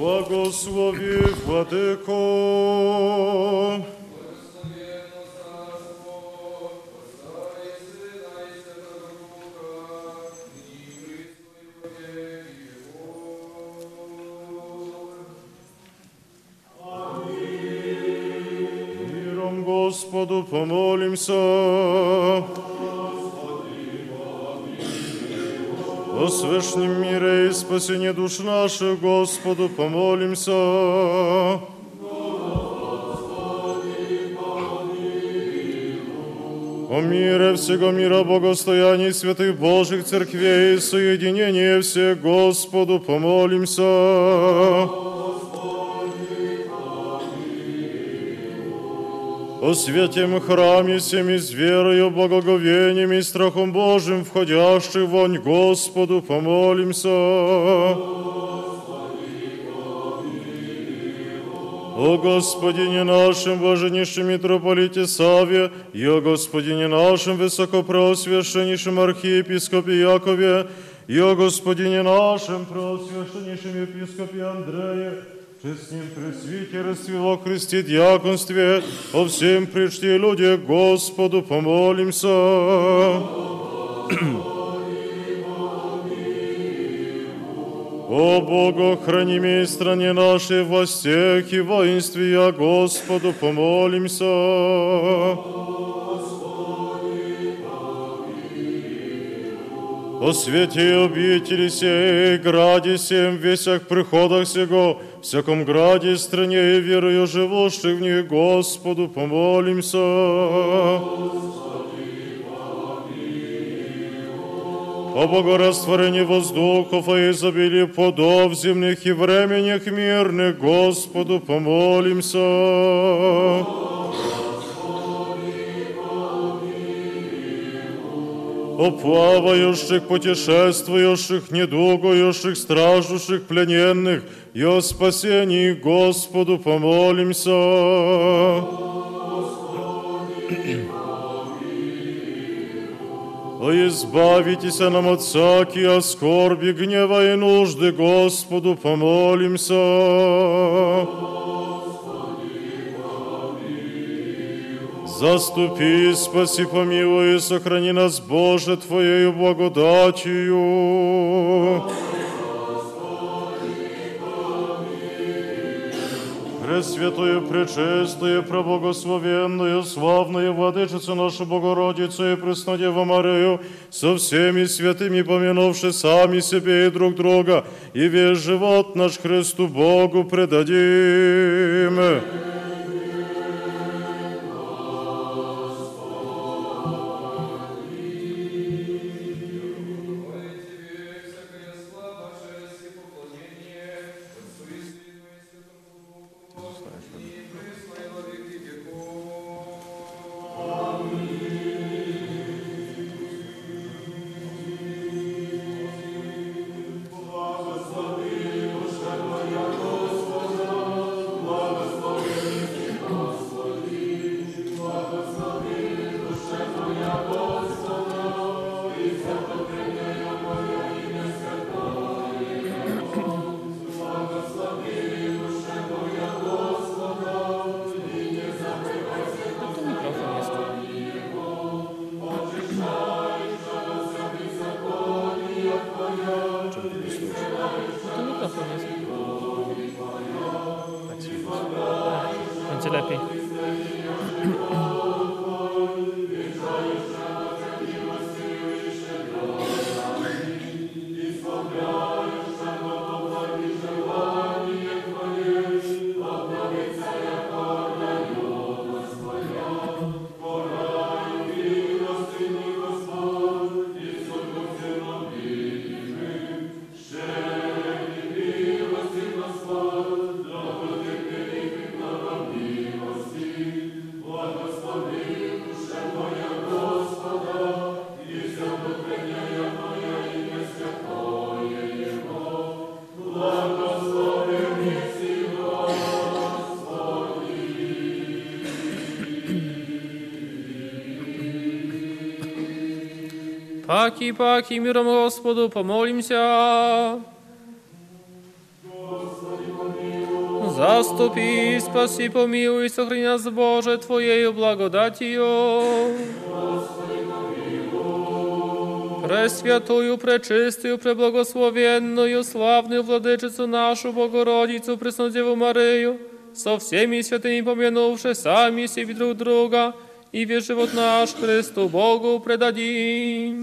Благослови, Владыко. Господу помолимся. О свешнем мире и спасении душ наших Господу помолимся. О мире всего мира, богостоянии святых Божьих церквей и соединении всех Господу помолимся. О святем храме всеми с верою, благоговением и страхом Божьим, входящих в вонь Господу, помолимся. О Господине нашем, блаженнейшем митрополите Саве, и о Господине нашем, высокопросвященнейшем архиепископе Якове, и о Господине нашем, преосвященнейшем епископе Андрее, че с ним пресвитерстве во Христе дьяконстве, о всем причте люди Господу помолимся. О Богу, храни ми стране нашей во всех и воинстве, я Господу помолимся. О свете обители сей, граде всем, весях приходах сего, всяком граде, стране и верою живущих в них, Господу помолимся. О богорастворении воздухов и изобилии плодов земных и временях мирных, Господу помолимся. О плавающих, путешествующих, недугующих, страждущих, плененных, и о спасении Господу помолимся. О избавитесь нам от всякие скорби, гнева и нужды, Господу помолимся. Заступи, спаси, помилуй и сохрани нас, Боже, Твоею благодатью. Пресвятую, пречистую, проблагословенную, славную Владычицу нашу Богородицу и Преснодеву Марию, со всеми святыми помянувши сами себе и друг друга, и весь живот наш Христу Богу предадим. To Паки, паки, миром Господу помолимся. Господи, помилуй. Заступи, спаси, помилуй, сохрани нас, Боже, Твоею благодатью. Пресвятую, пречистую, преблагословенную, славную владычицу нашу Богородицу, Преснодеву Марию, со всеми святыми помянувши сами себе друг друга, и весь живот наш Христу Богу предадим.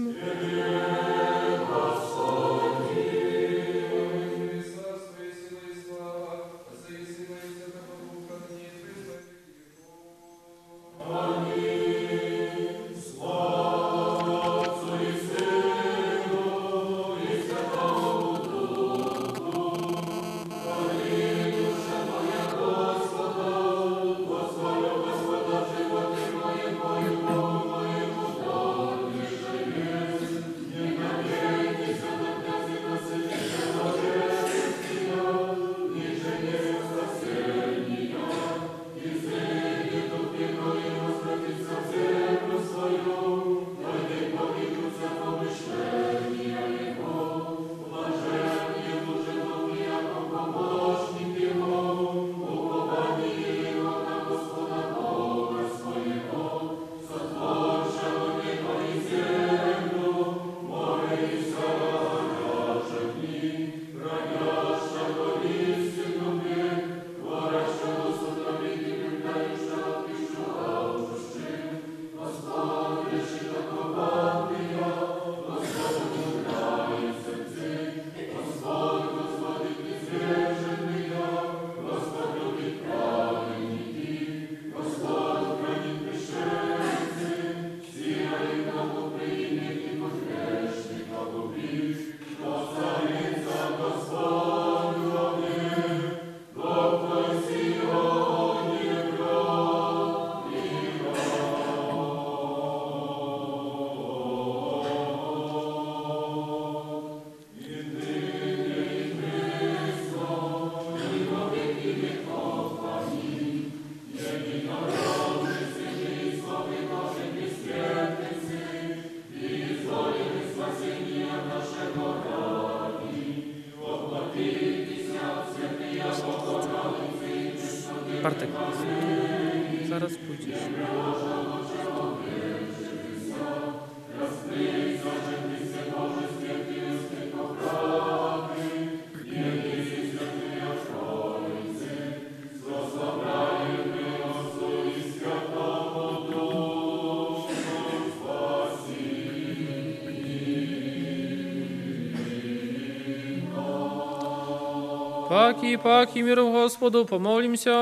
Paki, paki, mierą Господу, помолимся.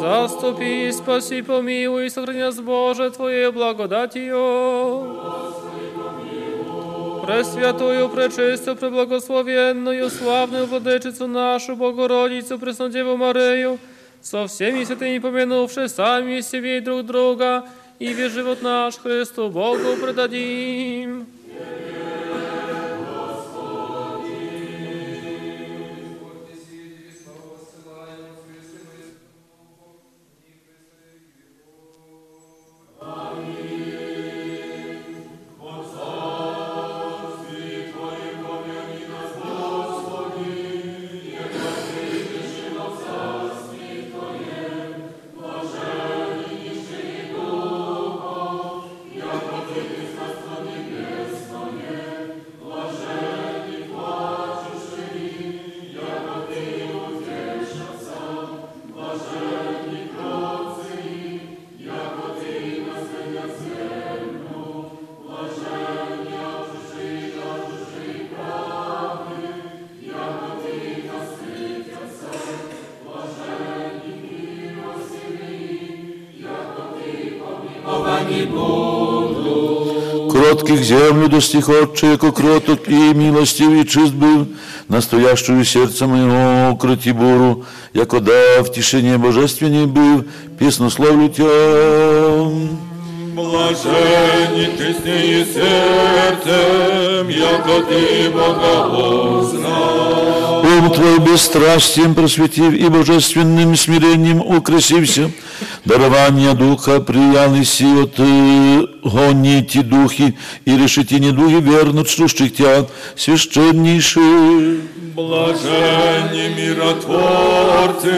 Заступи, спаси, помилуй, сохрани нас, Боже, Твоей благодатью. Пресвятую, пречистую, преблагословенную, славную владычицу нашу, Богородицу, Преснодеву Марию, со всеми святыми помянувши сами себе и друг друга, и весь живот наш Христу Богу предадим. Кротких землю достиг Отче, яко кроток и милостивый чист был, настоящую сердце моего укроти буру, яко да в тишине божественней был, песнословлю Тя. Блаженні тисні серцем, яко ти Бога узнав. ум Твой бесстрастием просветив и божественным смирением украсився, дарования Духа прияли си от гонити духи и решетини духи вернуть, слушчих тят священнейшие. Блаженни миротворцы,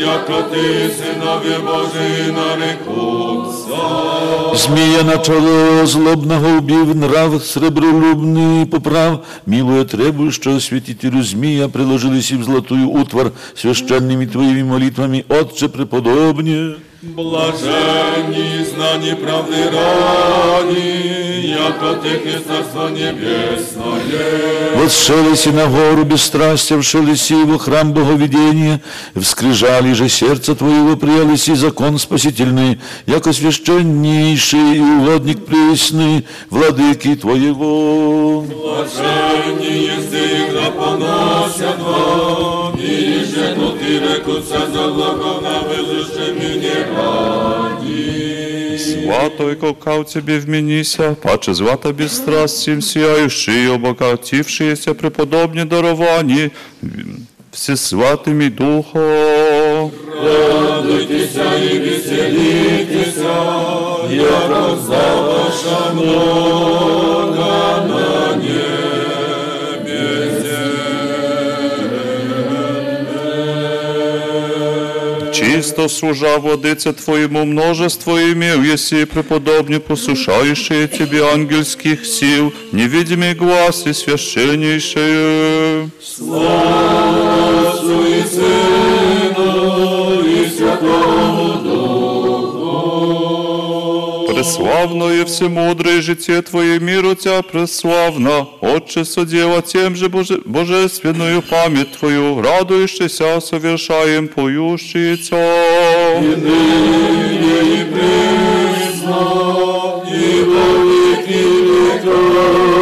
яка ти, синові Божий, нарекуться. Змія на чоло злобного убів, нрав сребролюбний поправ, милує требу, що освятителю змія приложили сім золотую утвар священними твоїми молитвами, Отче преподобні. Блаженні, знані правди раді, яко тихе царство небесное. Восшелись на гору бесстрастия, вшелись во храм Боговедения, вскрижали же сердце Твоего, приялись и закон спасительный, яко священнейший и угодник пресный, владыки Твоего. Блаженні єсти їх да поносять Ніже противнику це злого навезуще мені раді. Свято і колкавці бі вмінися, паче звата бі страст всім сіяючи, обогатівшися преподобні даровані, всі святим і духом. Радуйтеся і веселітеся, я роздала шанона. Чисто служа водице Твоему множество имел, если преподобне послушающие Тебе ангельских сил, невидимый глаз и священнейшее. Отцу і Сину, Преславно и всемудрое житие Твое миру Тя преславно, Отче содела тем же боже, божественную память Твою, радующийся совершаем поющие Тя. нині і присно, і во віки віков.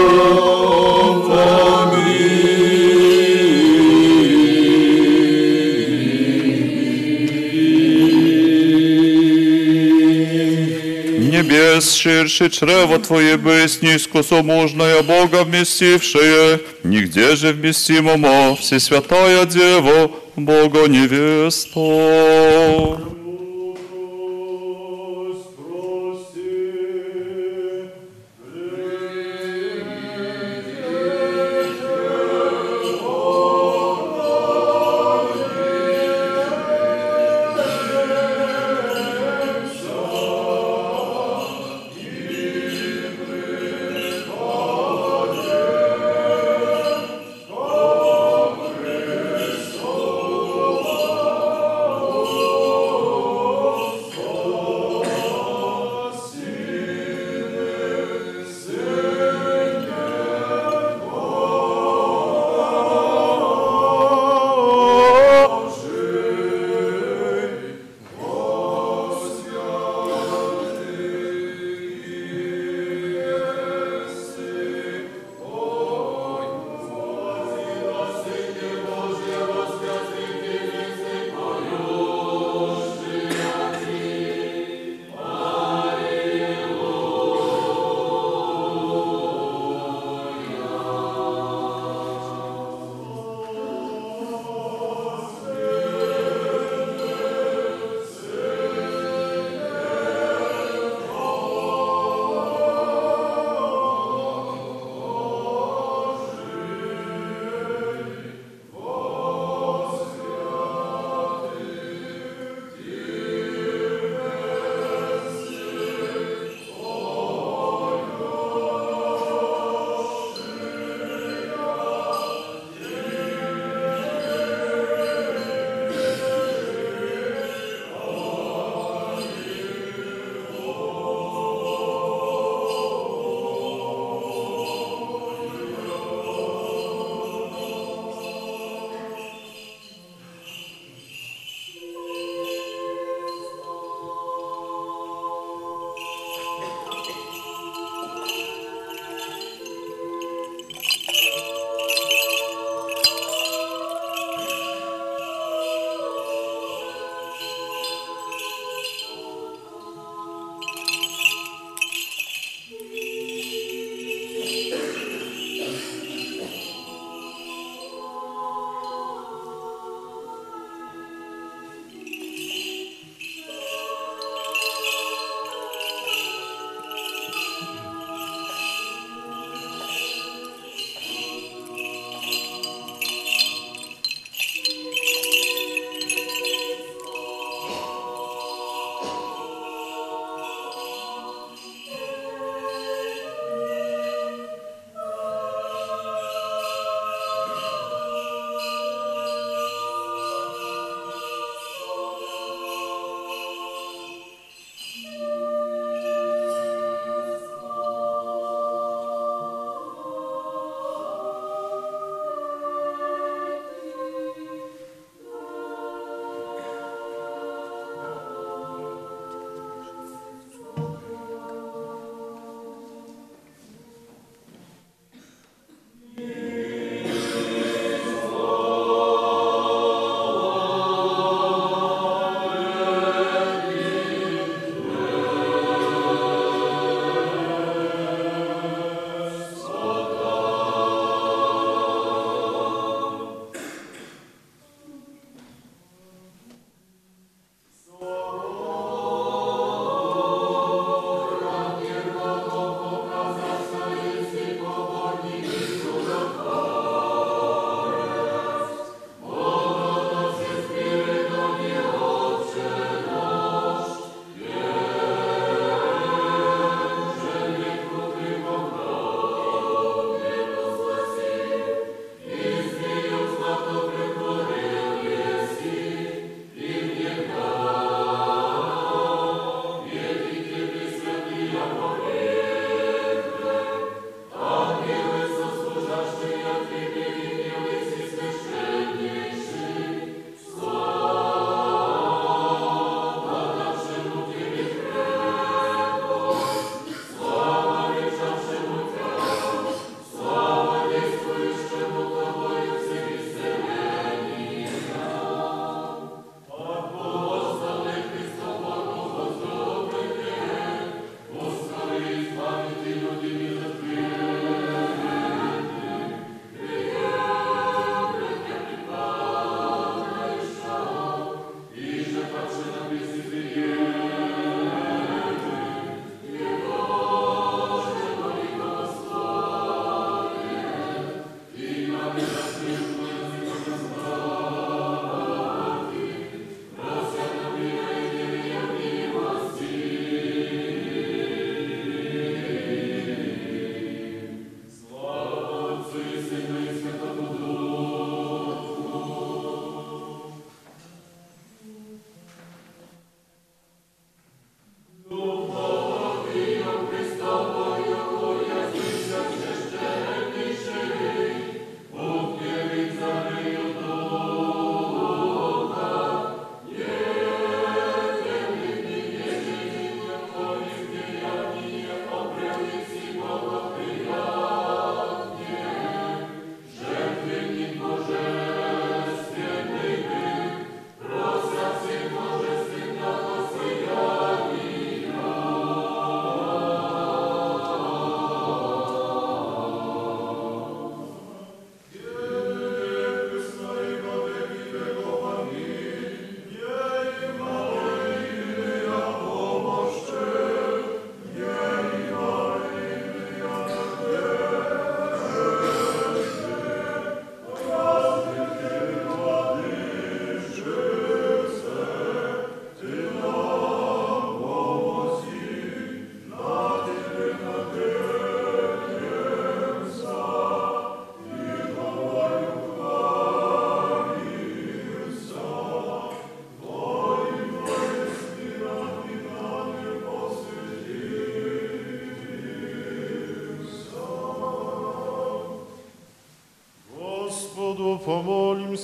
ширше чрево Твое бысть низкосоможное Бога вместившее, нигде же вместимому Всесвятая Дева, Бога невеста.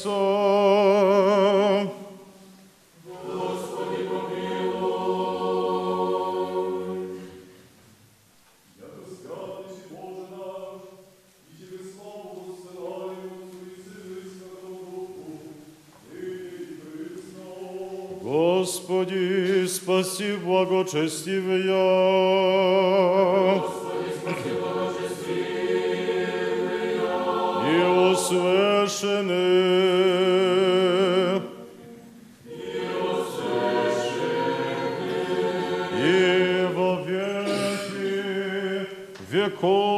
Отцом. Господи, помилуй. Я распятый Боже наш, и Тебе славу посылаю, и Сыны Святому Духу, Господи, спаси благочестивый я, cool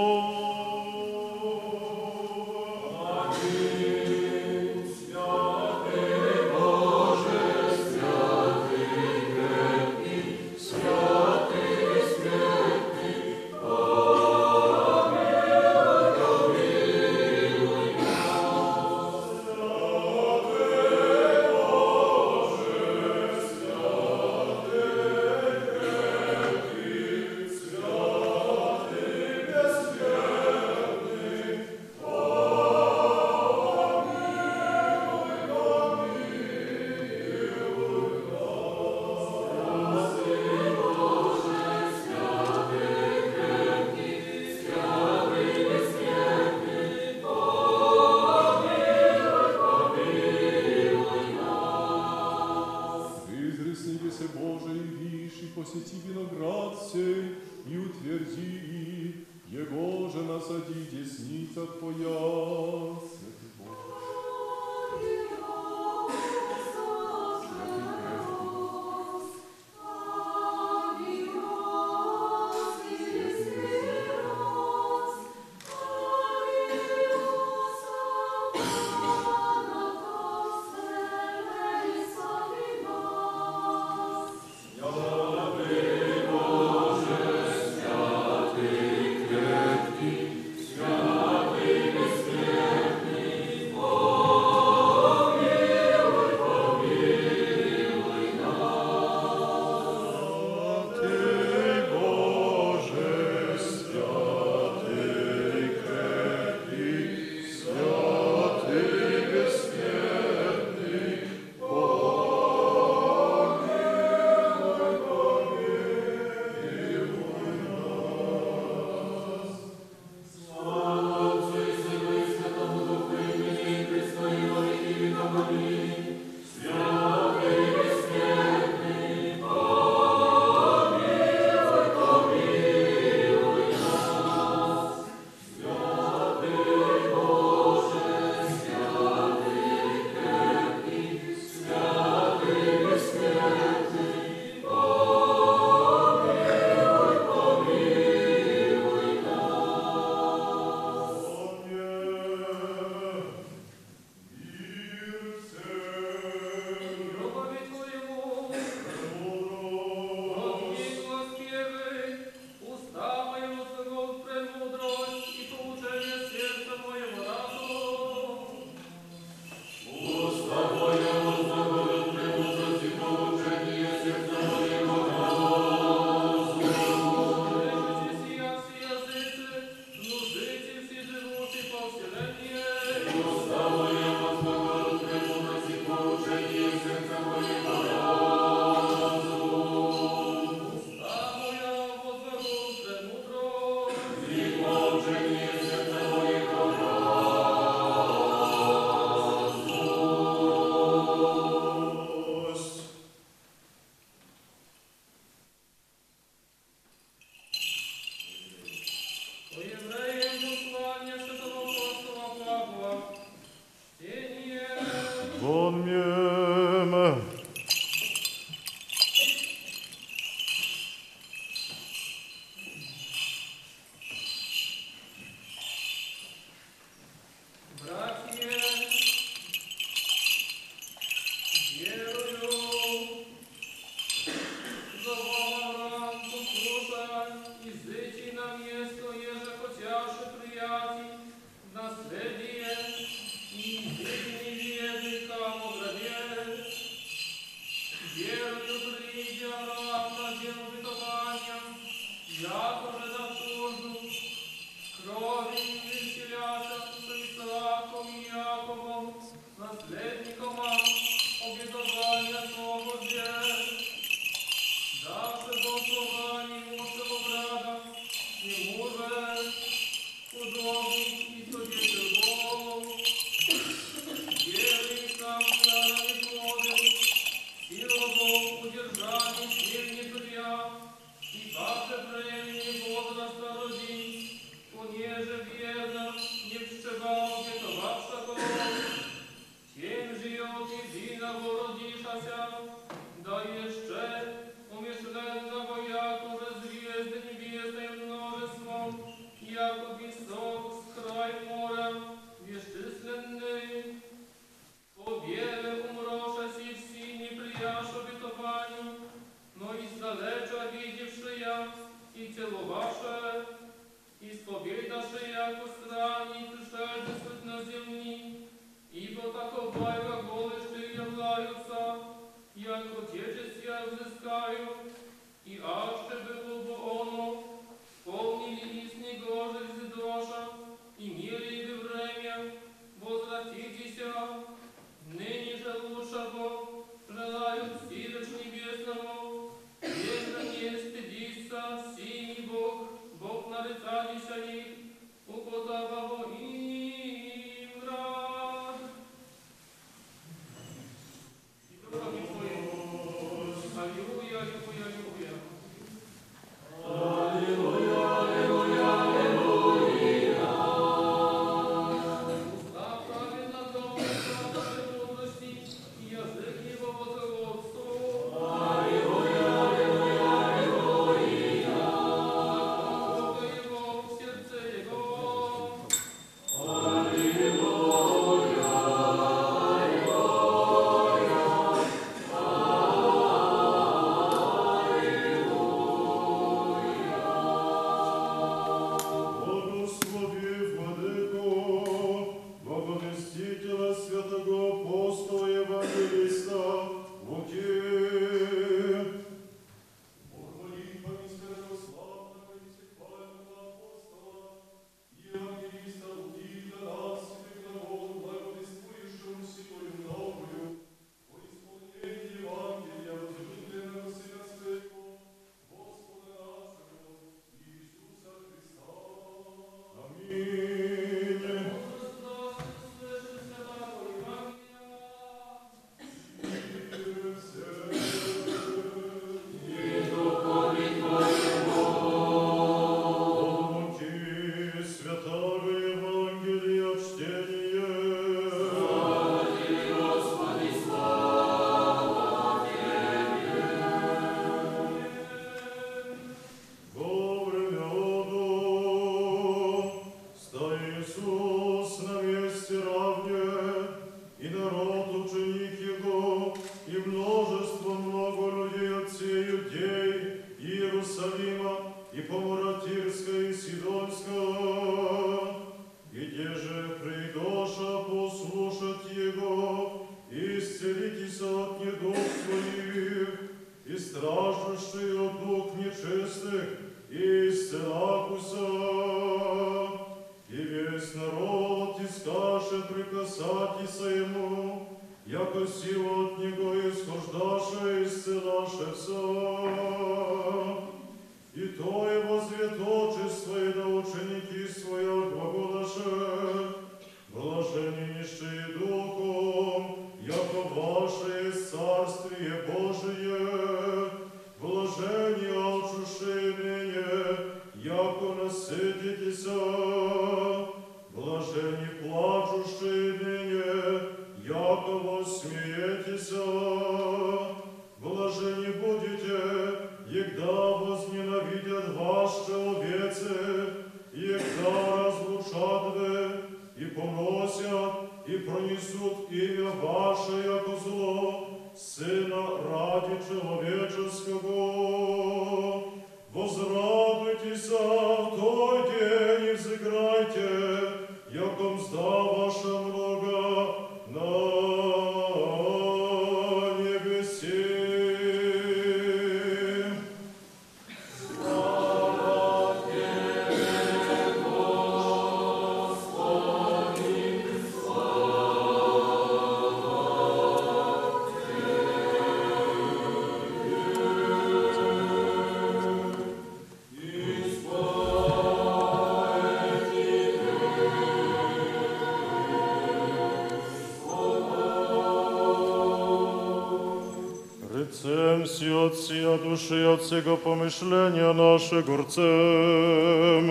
всего помышления нашего горцем.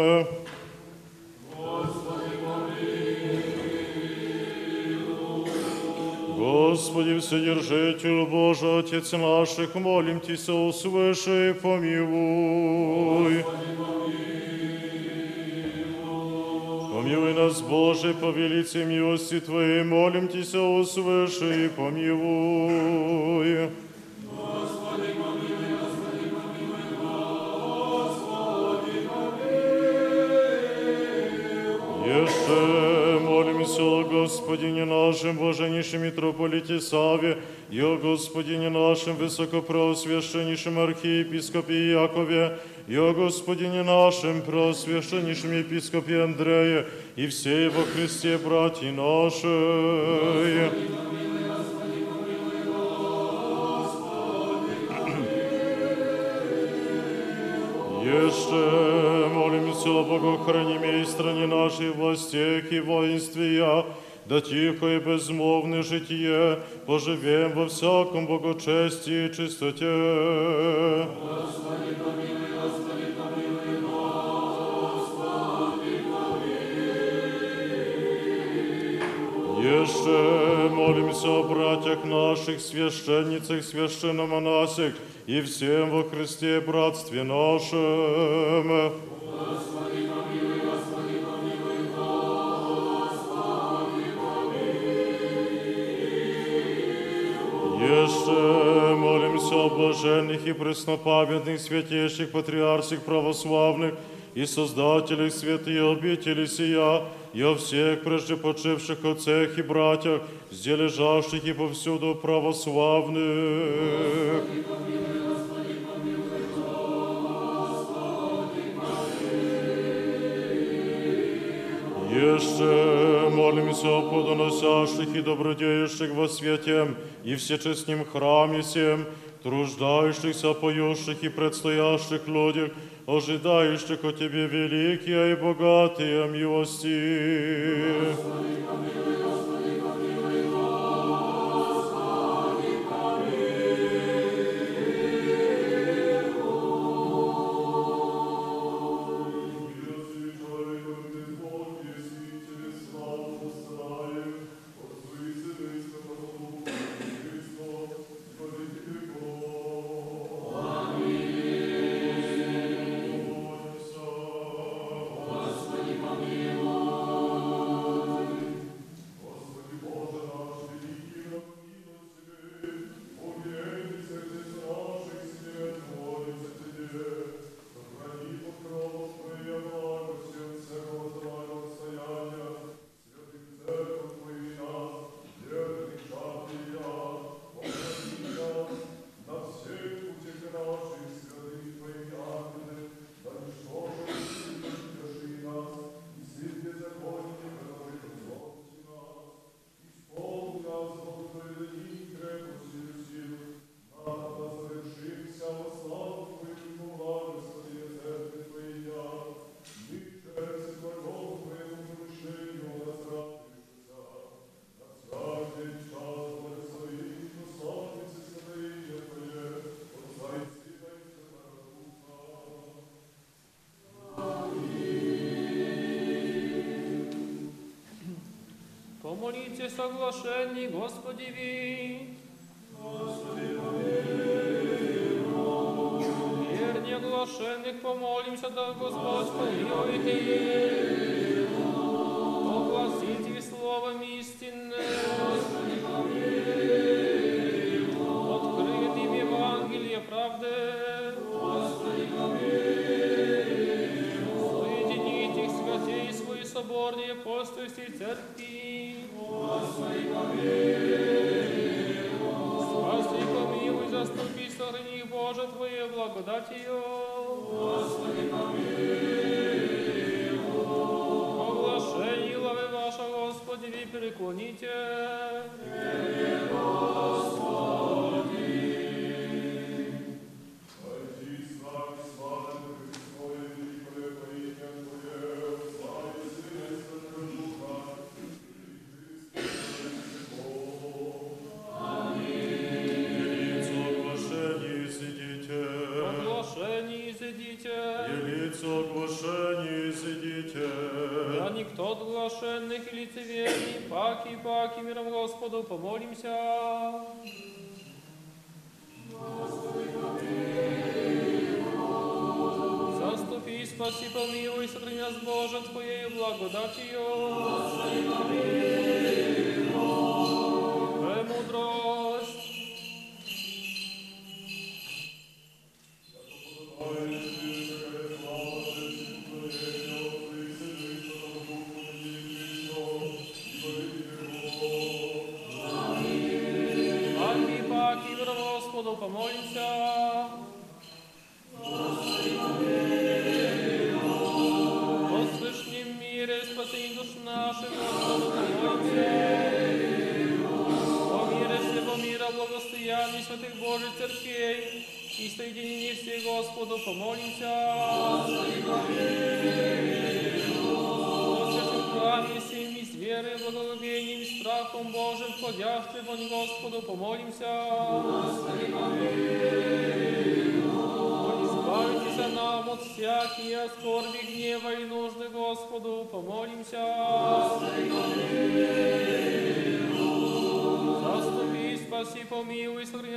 Господи, Вседержитель Божий, Отец наших, молим Тися, услыши и помилуй. Помилуй нас, Боже, по велице милости Твоей, молим Тися, услыши и помилуй. Нашем, Боженейшем митрополите Саве, и о Господине нашем, Высокопросвященнейшем архиепископе Якове, и о Господине нашем, Преосвященнейшем епископе Андрея, и все во Христе, братья наши. Еще молимся о Богохраниме и стране нашей властях и воинстве я, да тихо и безмолвное житие поживем во всяком богочестии и чистоте. Еще молимся о братьях наших, священницах, священномонасях и всем во Христе братстве нашем. Еще молимся о блаженных и преснопамятных святейших патриарсих православных и создателях святые обители сия, и о всех прежде почивших отцах и братьях, где лежащих и повсюду православных. Еще молимся о плодоносящих и добродеющих во свете и всечестнем храме всем, труждающихся, поющих и предстоящих людях, ожидающих от Тебе великие и богатые милости. Помолите соглашений, Господи, ви. Верни оглашенных помолимся, да Господь помилует их. Огласите словом истинным. Открыт им Евангелие правды. Соедините их святей свои соборные апостольские церкви. Твоей благодатью. спаси, помилуй, сохрани нас, Боже, Твоею благодатью. Господи, помилуй.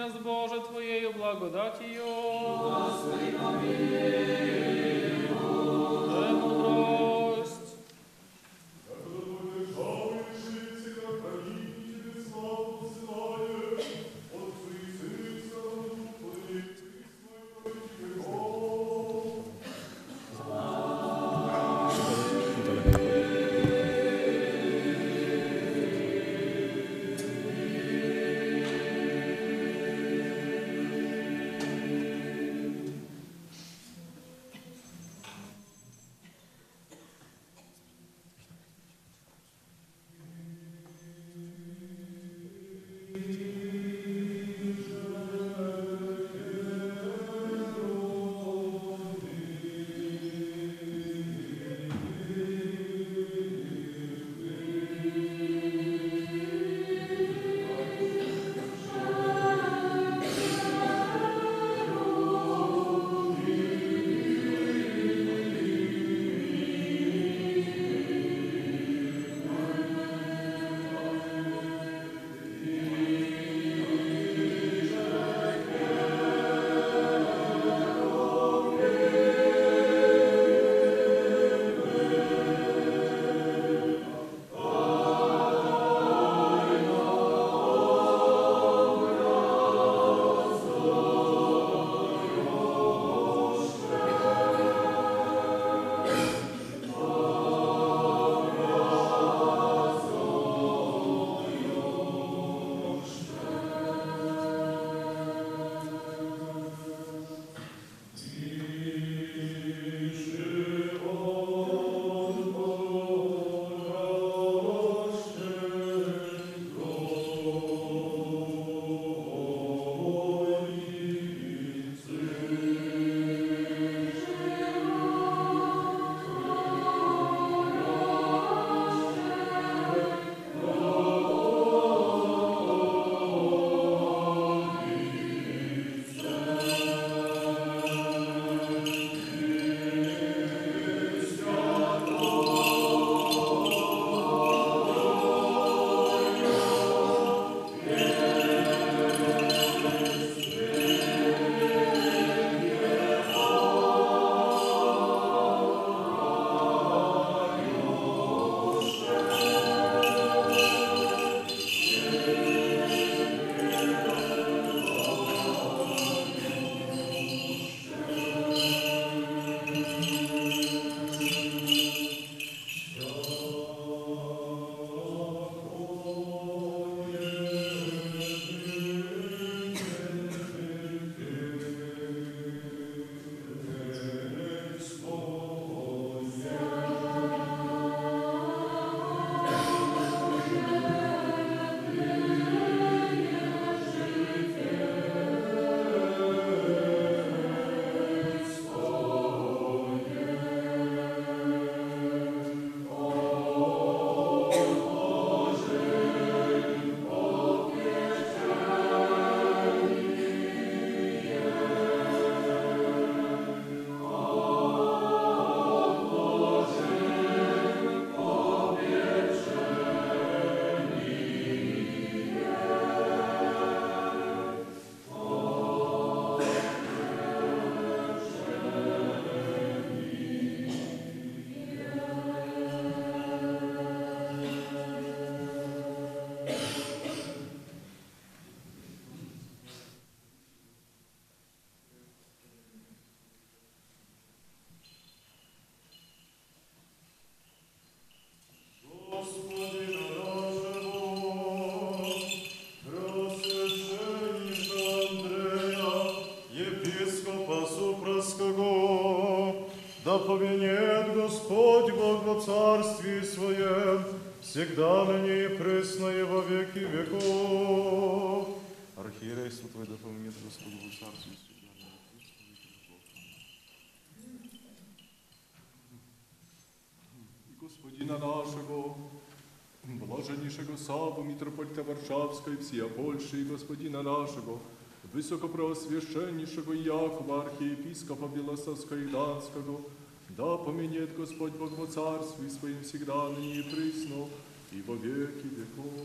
нас, Боже, Твоею благодатью. Господи, помилуй. Всея Польши и Господина нашего, высокопросвященнейшего Якова, архиепископа Белосовского и Данского, да поменет Господь Бог во Царстве Своим всегда, ныне и присно, и во веки веков.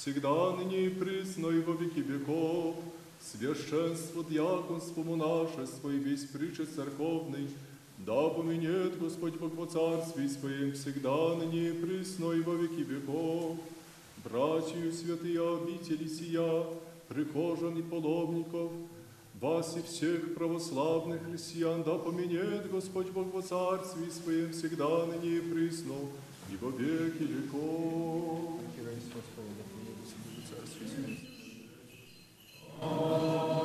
Всегда ныне и присно и во веки веков. Священство диаконству нашество и весь притча церковный, да поменет Господь Бог во Царстве Своем, всегда ныне и присно и во веки веков. Братью святые обители сия, прихожан и паломников, вас и всех православных христиан да поменет Господь Бог во Царстве Своем всегда ныне и присно, и во веки веков. Oh.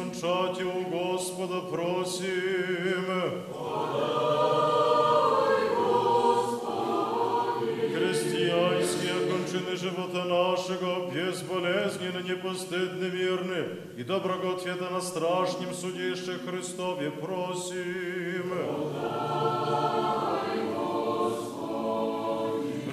Скончать у Господа просим. Христианские кончины живота нашего безболезненно, непостыдны, верны и доброго ответа на страшнем судище Христове просим.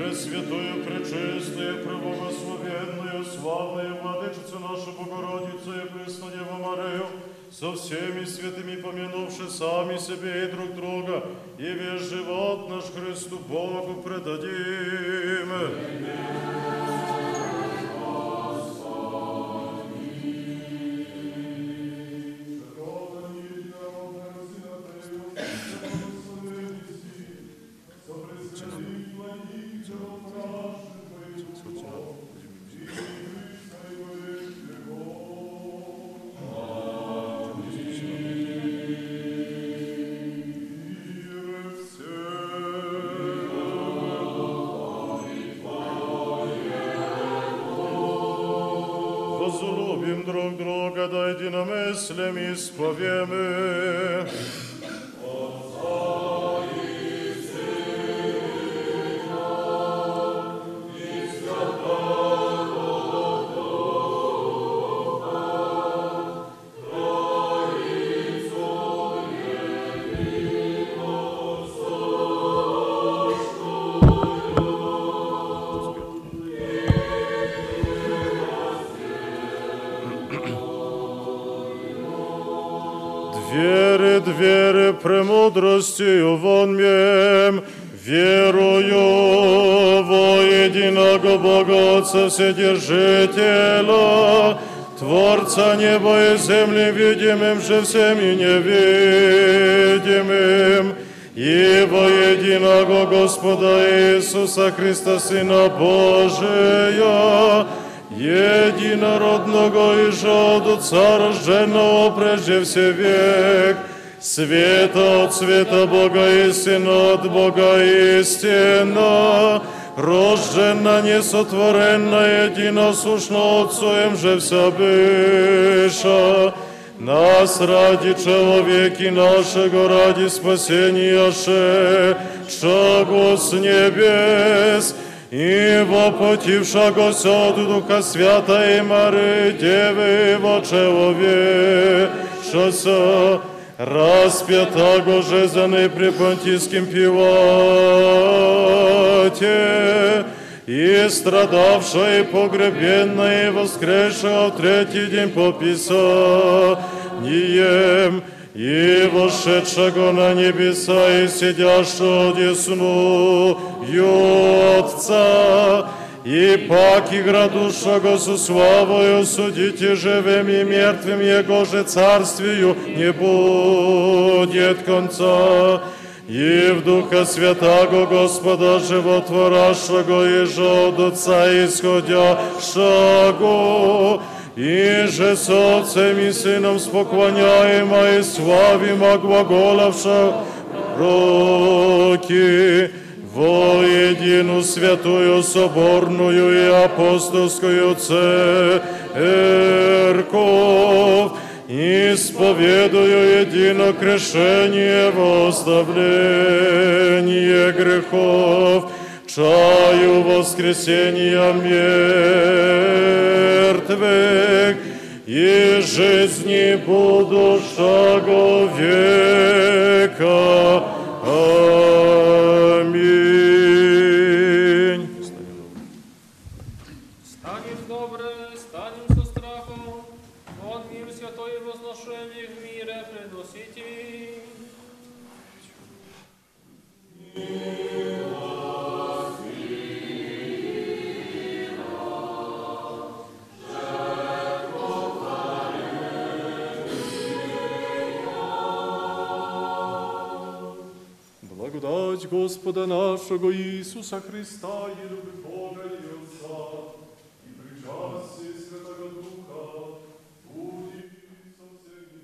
Пресвятую, пречистую, преблагословенную, славную Владычицу нашу Богородицу и Пресну Деву Марию, со всеми святыми помянувши сами себе и друг друга, и весь живот наш Христу Богу предадим. Возлюбим spowiemy. Вседержителя, Творца неба и земли, видимым же всем и невидимым, и во единого Господа Иисуса Христа, Сына Божия, единородного и жодуца, рожденного прежде все век, света от света Бога истина от Бога истина, рождена, несотворенна, единосушно Отцоем же вся быша, нас ради человеки нашего, ради спасения шедшего с небес, и воплотившегося от Духа Свята и Мары Девы во человечеса, распятаго же за непрепонтийским пивате, и страдавшая, и погребенная, и воскресшая в третий день по Писаниям, и вошедшего на небеса, и сидящего десну Отца, и паки градушего со славою судите живым и мертвым, Его же царствию не будет конца. И в Духа Святаго Господа Животворящего и же от Отца исходящего, и же с Отцем и Сыном споклоняемо и славимо глаголавша роки во едину святую соборную и апостольскую церковь, исповедую едино крещение во оставление грехов, чаю воскресения мертвых и жизни будущего века. Господа нашего Иисуса Христа и любовь Бога и Отца, и причастие Святого Духа, будет со всеми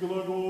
Glagol.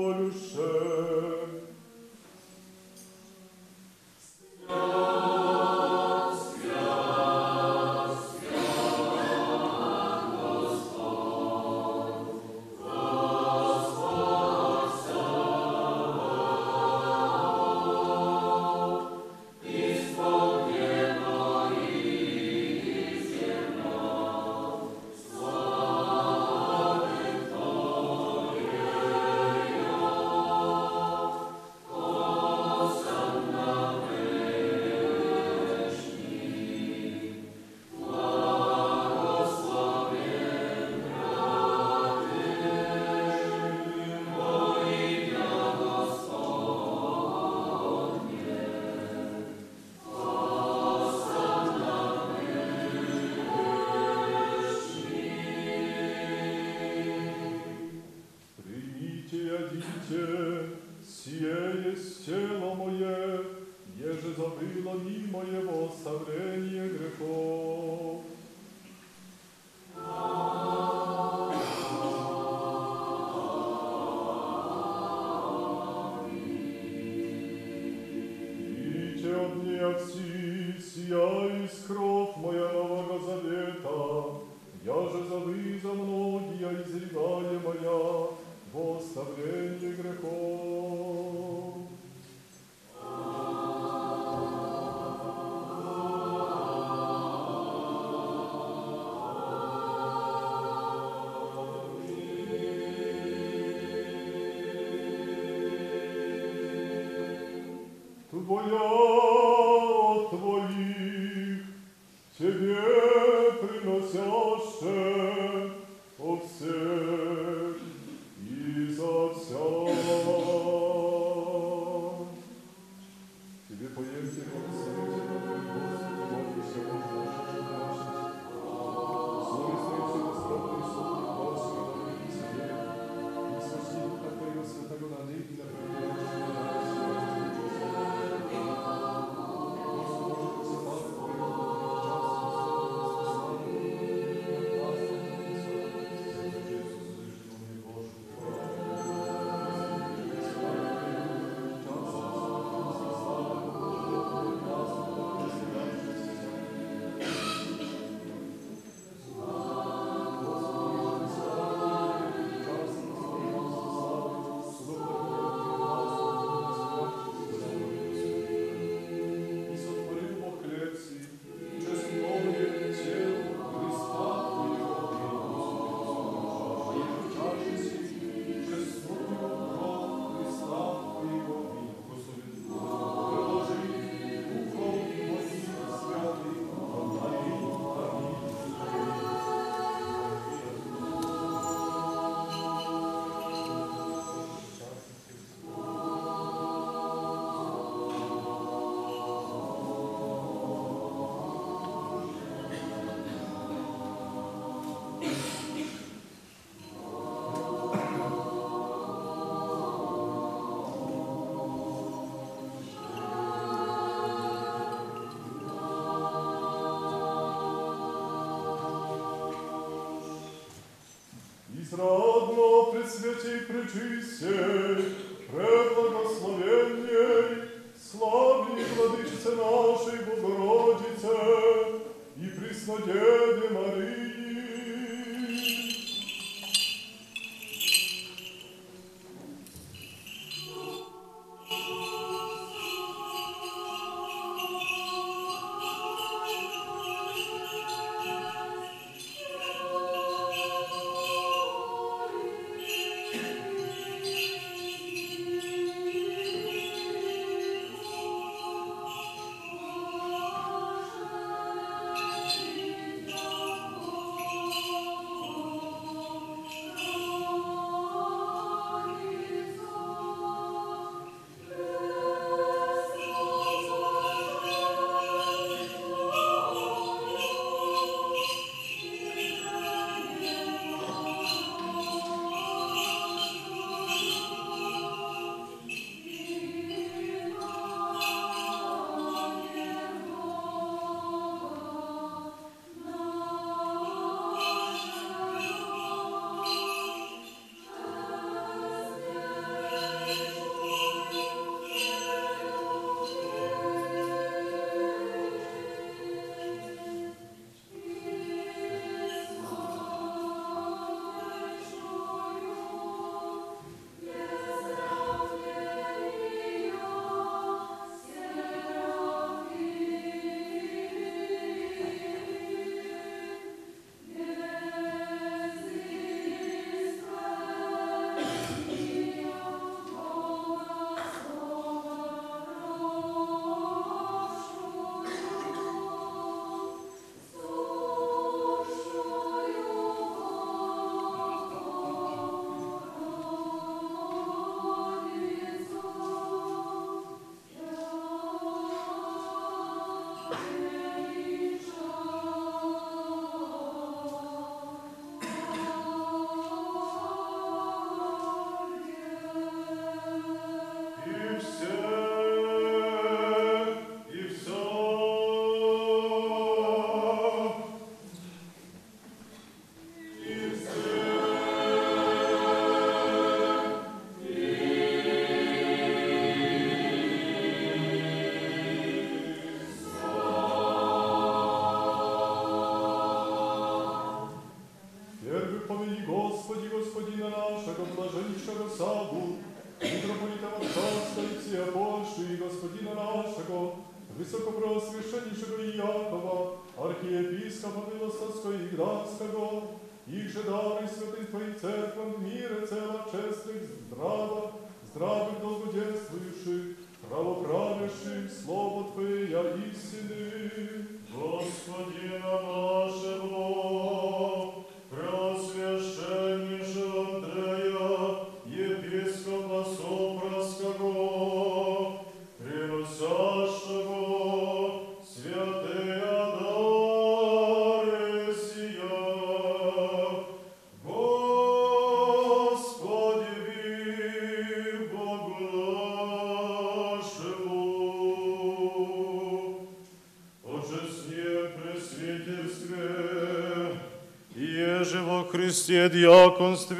beauty Христе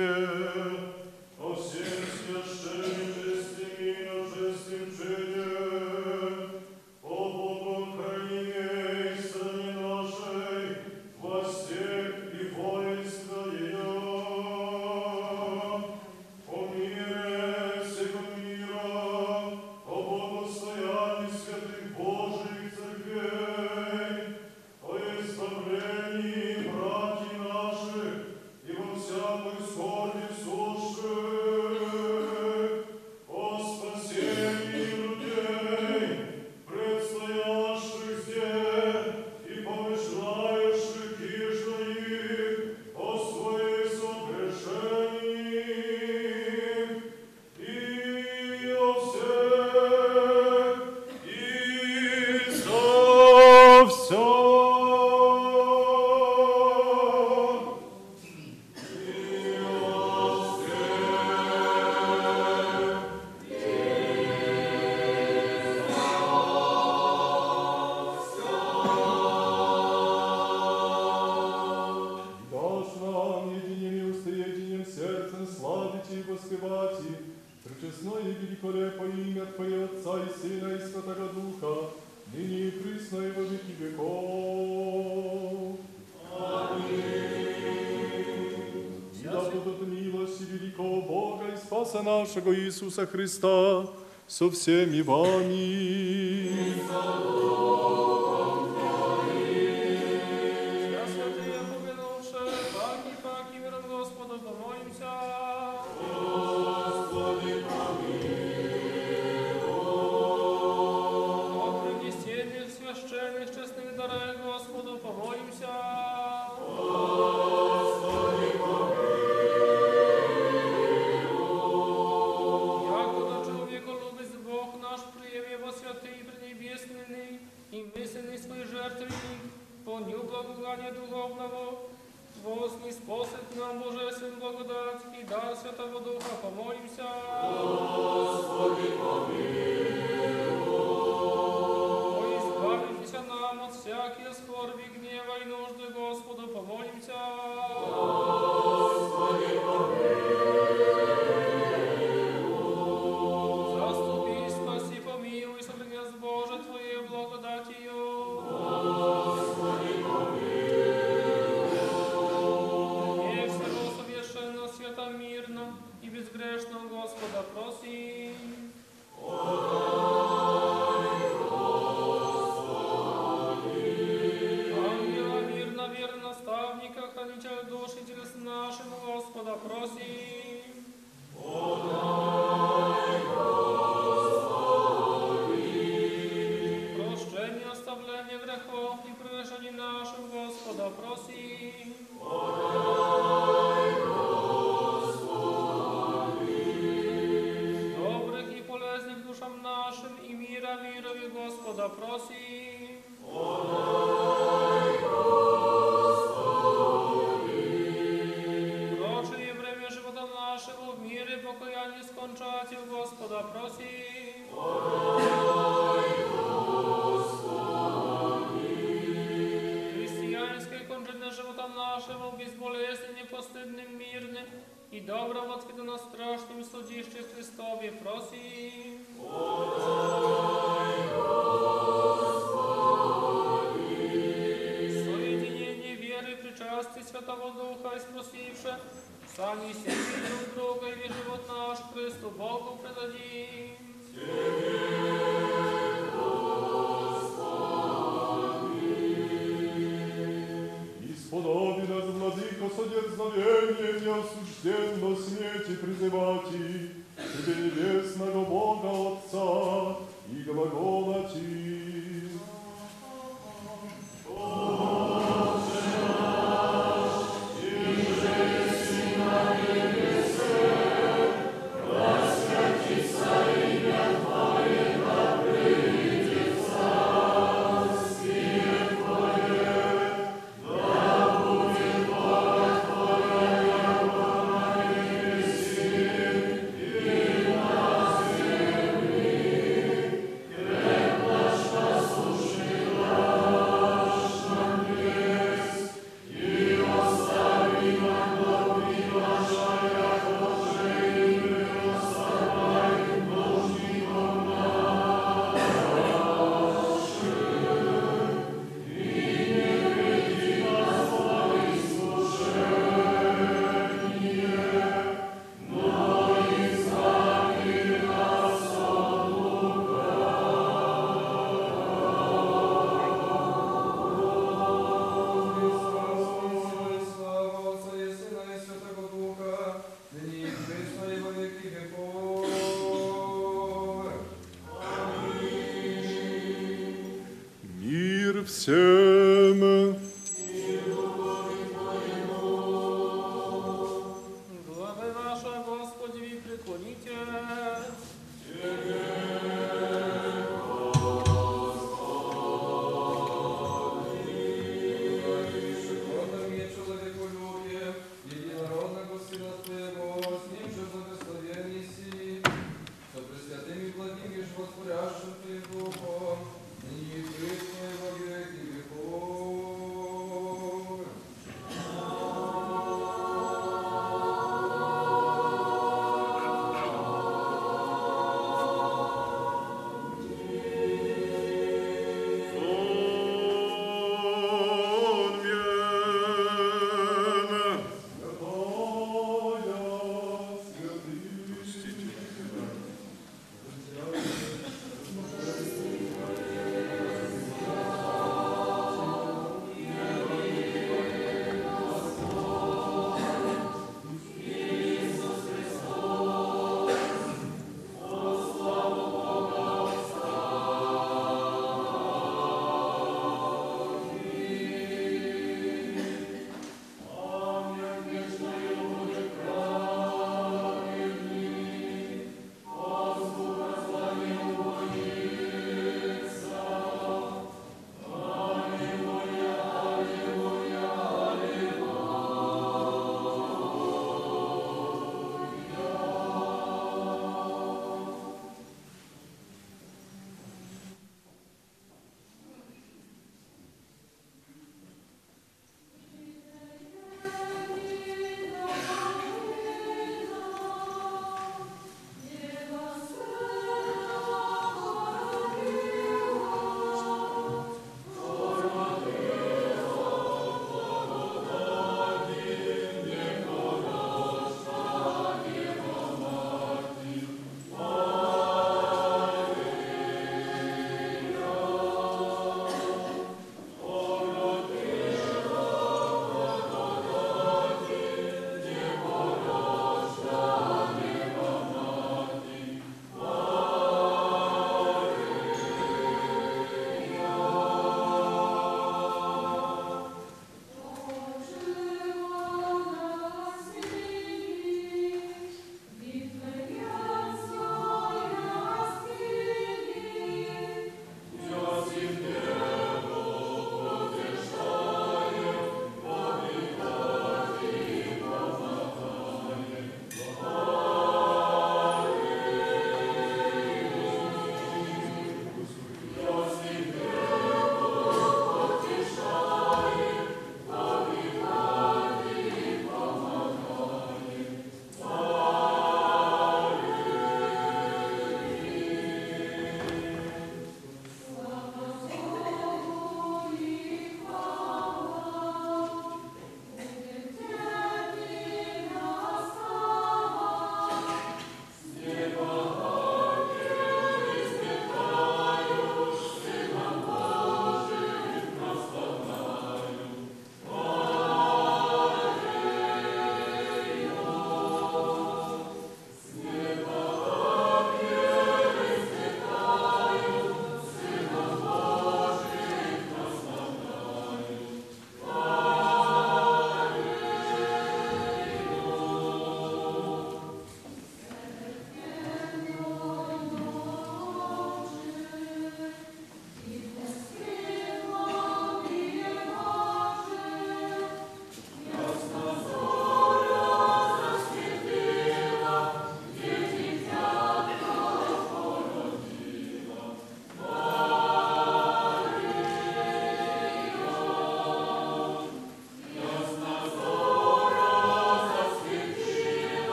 Спаса нашего Иисуса Христа со всеми вами.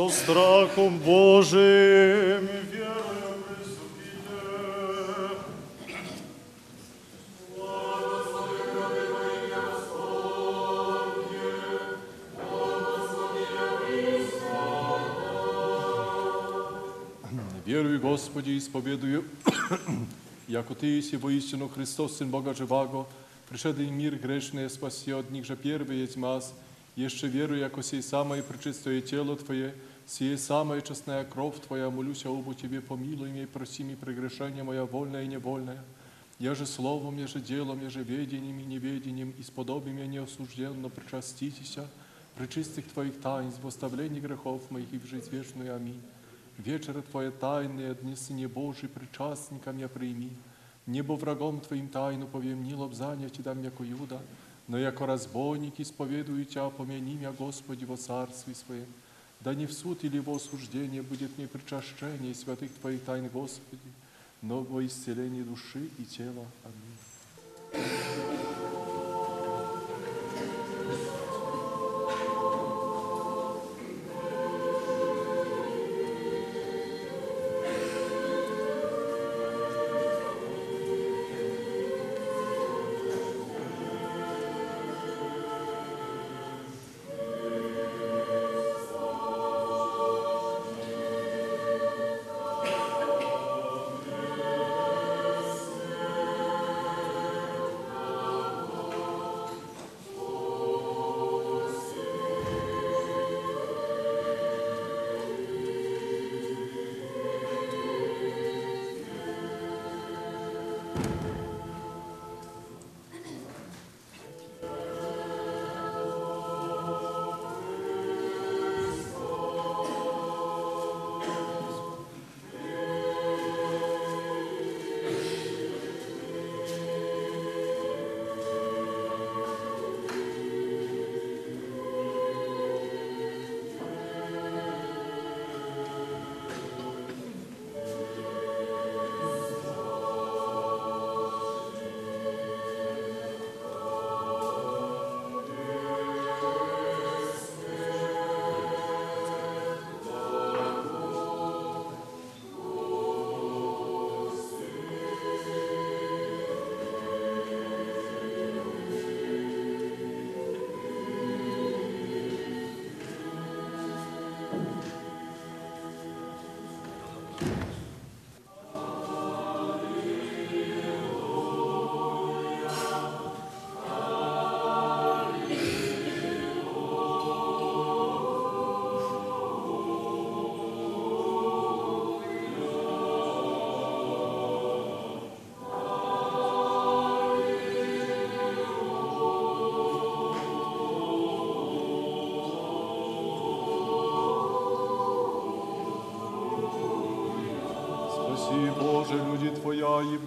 Со страхом Божиим и верою приступите. Верую, Господи, исповедую, яко Ты есть воистину Христос, Сын Бога Живаго, пришедший в мир грешный, спаси от них же первый есть маз, еще верую, яко сей самое пречистое тело Твое, сие самая честная кровь Твоя, молюсь обу Тебе, помилуй меня и проси меня прегрешение моя вольное и невольное. Я же словом, я же делом, я же ведением и неведением, исподоби меня неосужденно причаститеся, причистых Твоих тайн, восставлений грехов моих и в жизнь вечную. Аминь. Вечера Твоя тайная, дни Сыне Божий, причастником я прими. Небо врагом Твоим тайну повем, не лобзання Ти дам, яко Юда, но яко разбойник исповедую Тя, помяни меня, Господи, во царстве Своем. Да не в суд или во осуждение будет мне причащение святых Твоих тайн, Господи, но во исцеление души и тела. Аминь.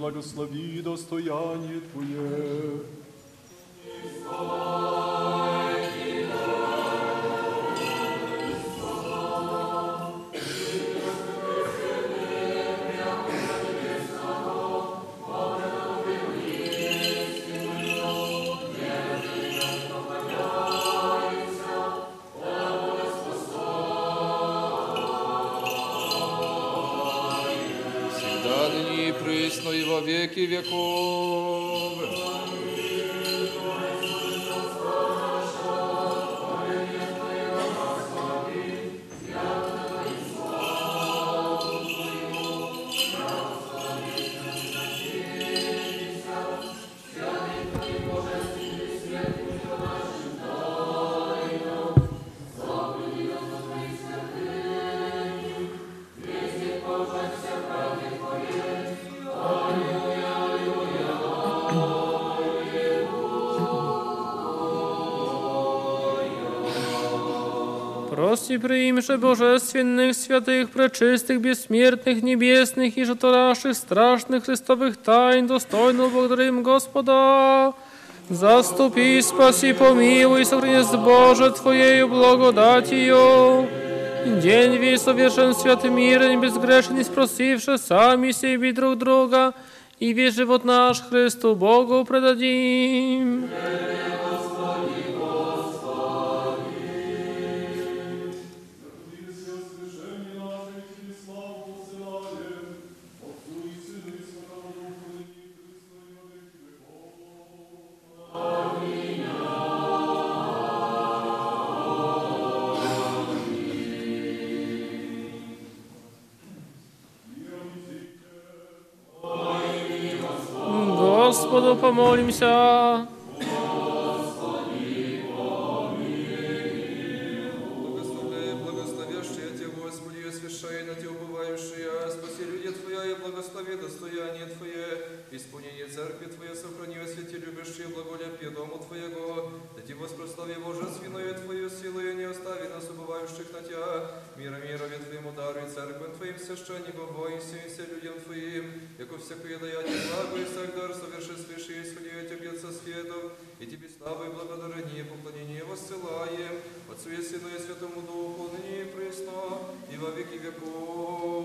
Благослови достояние Твое. Во веки Прости, приимше божественных, святых, пречистых, бессмертных, небесных и жатораших, страшных Христовых тайн, достойно благодарим Господа. Заступи, спаси, помилуй, сохрани Боже Твоею благодатью. День весь совершен свят мирен, безгрешен и спросивши сами себе друг друга, и весь живот наш Христу Богу предадим. Господу помолимся. Благословляй, благословящая Тебя, Господи, и освящай на Тебя убывающая, спаси люди Твоя и благослови достояние Твое, исполнение церкви Твоей сохрани, освети любящие благолепие дому Твоего, да Ти воспрослави божественную Твою силу и не остави на Тебя, мира мирове Твоему дару и церковь Твоим священникам, воинствуйся людям Твоим, яко всякое даяние благо и всяк дар соверши свыше, исходи светом, и Тебе славу и благодарение, поклонение воссылаем, Отцу и Сыну и Святому Духу, ныне и присно, и во веки веков.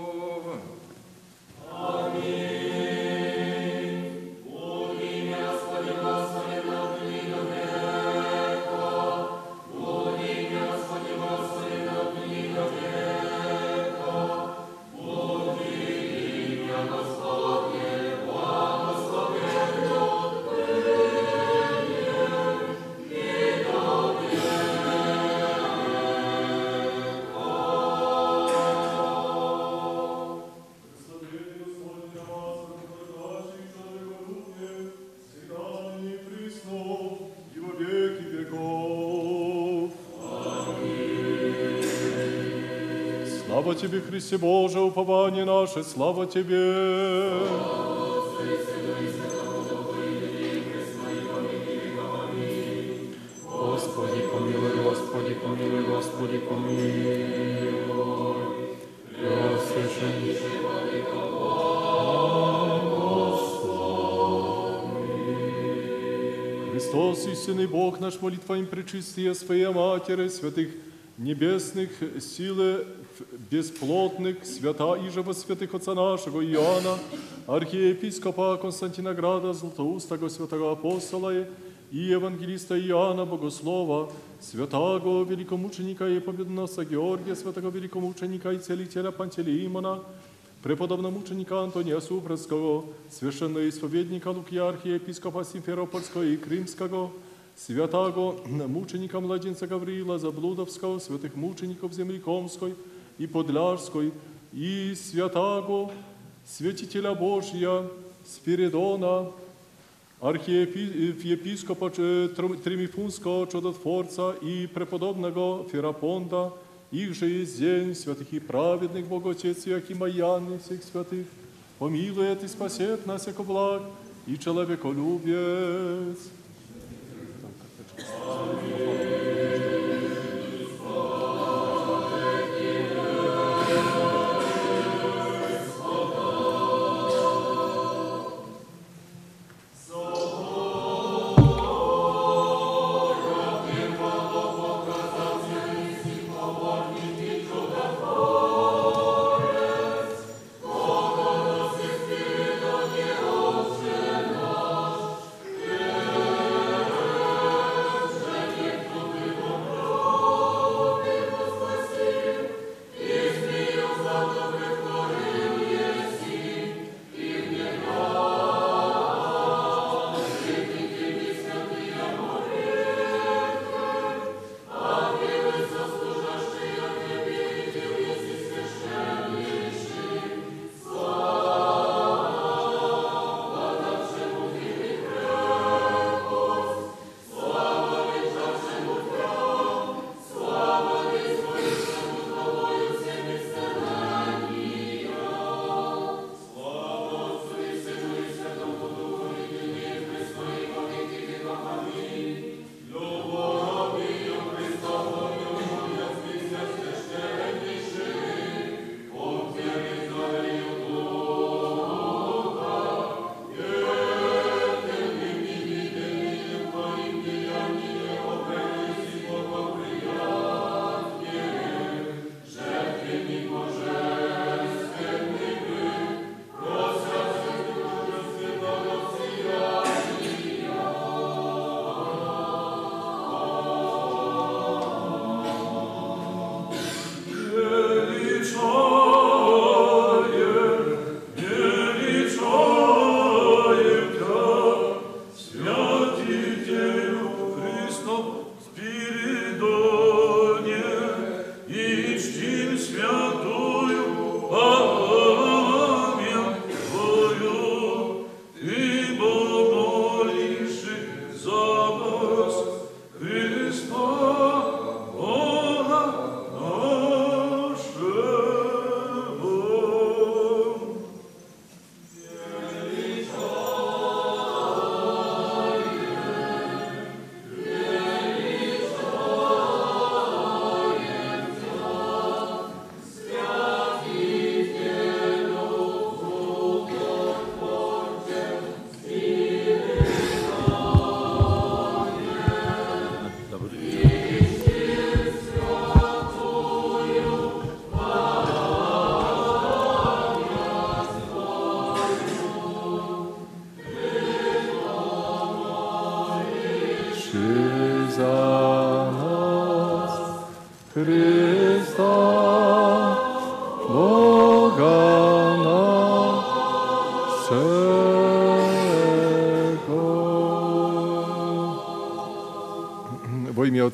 Слава Тебе, Христе Боже, упование наше, слава Тебе. Господи, помилуй, Господи, помилуй, Господи, помилуй. Господи, Христос, истинный Бог наш, молитва им пречистия Своей Матери, святых небесных, силы бесплотных, свята и же во святых Отца нашего Иоанна, архиепископа Константина Града, Златоустого святого апостола и евангелиста Иоанна Богослова, святаго великомученика и победоносца Георгия, святого великомученика и целителя Пантелеимона, преподобномученика Антония Супрацкого, священноисповедника Луки архиепископа Симферопольского и Крымского, святаго мученика младенца Гавриила Заблудовского, святых мучеников земли Комской и Подляжской, и святаго святителя Божия Спиридона, архиепископа Тримифунского чудотворца и преподобного Ферапонда, их же есть день святых и праведных Бог Отец Иакима Яны всех святых, помилует и спасет нас, яко благ и человеколюбец. Господи,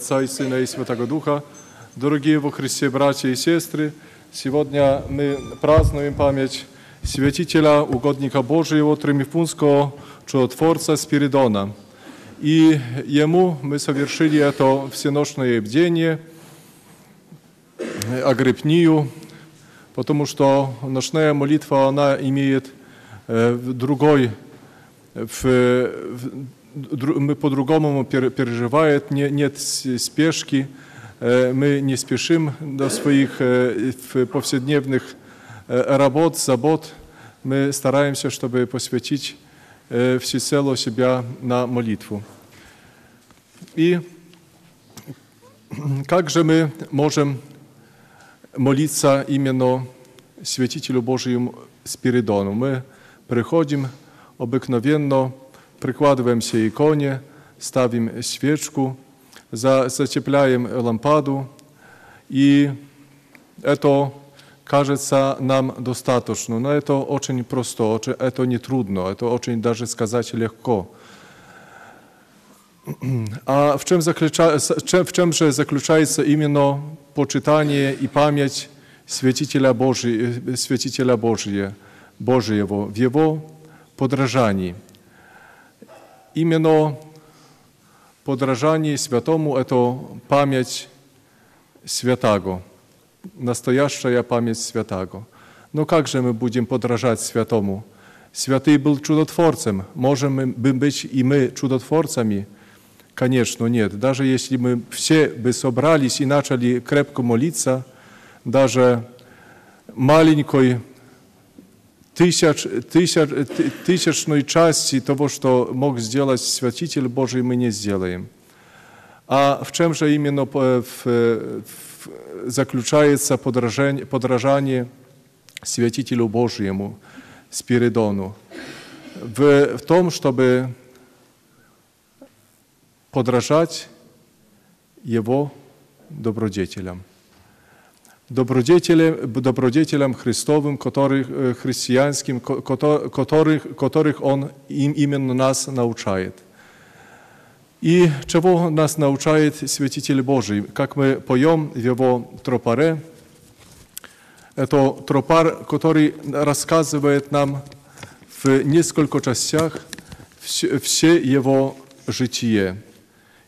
Отца и Сына и Святого Духа, дорогие во Христе братья и сестры, сегодня мы празднуем память святителя, угодника Божьего, Тримифунского чудотворца Спиридона. И ему мы совершили это всеночное бдение, агрепнию, потому что ночная молитва, она имеет э, другой, в, в, мы по-другому пер- переживает, не- нет с- спешки, э, мы не спешим до своих э, в повседневных э, работ, забот, мы стараемся, чтобы посвятить э, всецело себя на молитву. И как же мы можем молиться именно святителю Божьему Спиридону? Мы приходим обыкновенно, прикладываемся к иконе, ставим свечку, за- зацепляем лампаду, и это кажется нам достаточно. Но это очень просто, очень- это не трудно, это очень даже сказать легко. А в чем, заключа... с- чем- в чем же заключается именно почитание и память святителя, Божий... э, святителя Божия, Божьего, в его подражании? Именно подражание святому – это память святаго, настоящая память святаго. Но как же мы будем подражать святому? Святый был чудотворцем. Можем мы бы быть и мы чудотворцами? Конечно, нет. Даже если мы все бы собрались и начали крепко молиться, даже маленькой тысяч, тысяч, ты- тысячной части того, что мог сделать Святитель Божий, мы не сделаем. А в чем же именно э, в- в- заключается подражание, подражание Святителю Божьему, Спиридону? В, в том, чтобы подражать Его добродетелям. Добродетелям, добродетелям Христовым, которых, э, христианским, ко- кото- которых, которых Он им, именно нас научает. И чего нас научает Святитель Божий? Как мы поем в его тропаре, это тропар, который рассказывает нам в несколько частях все, все его житие.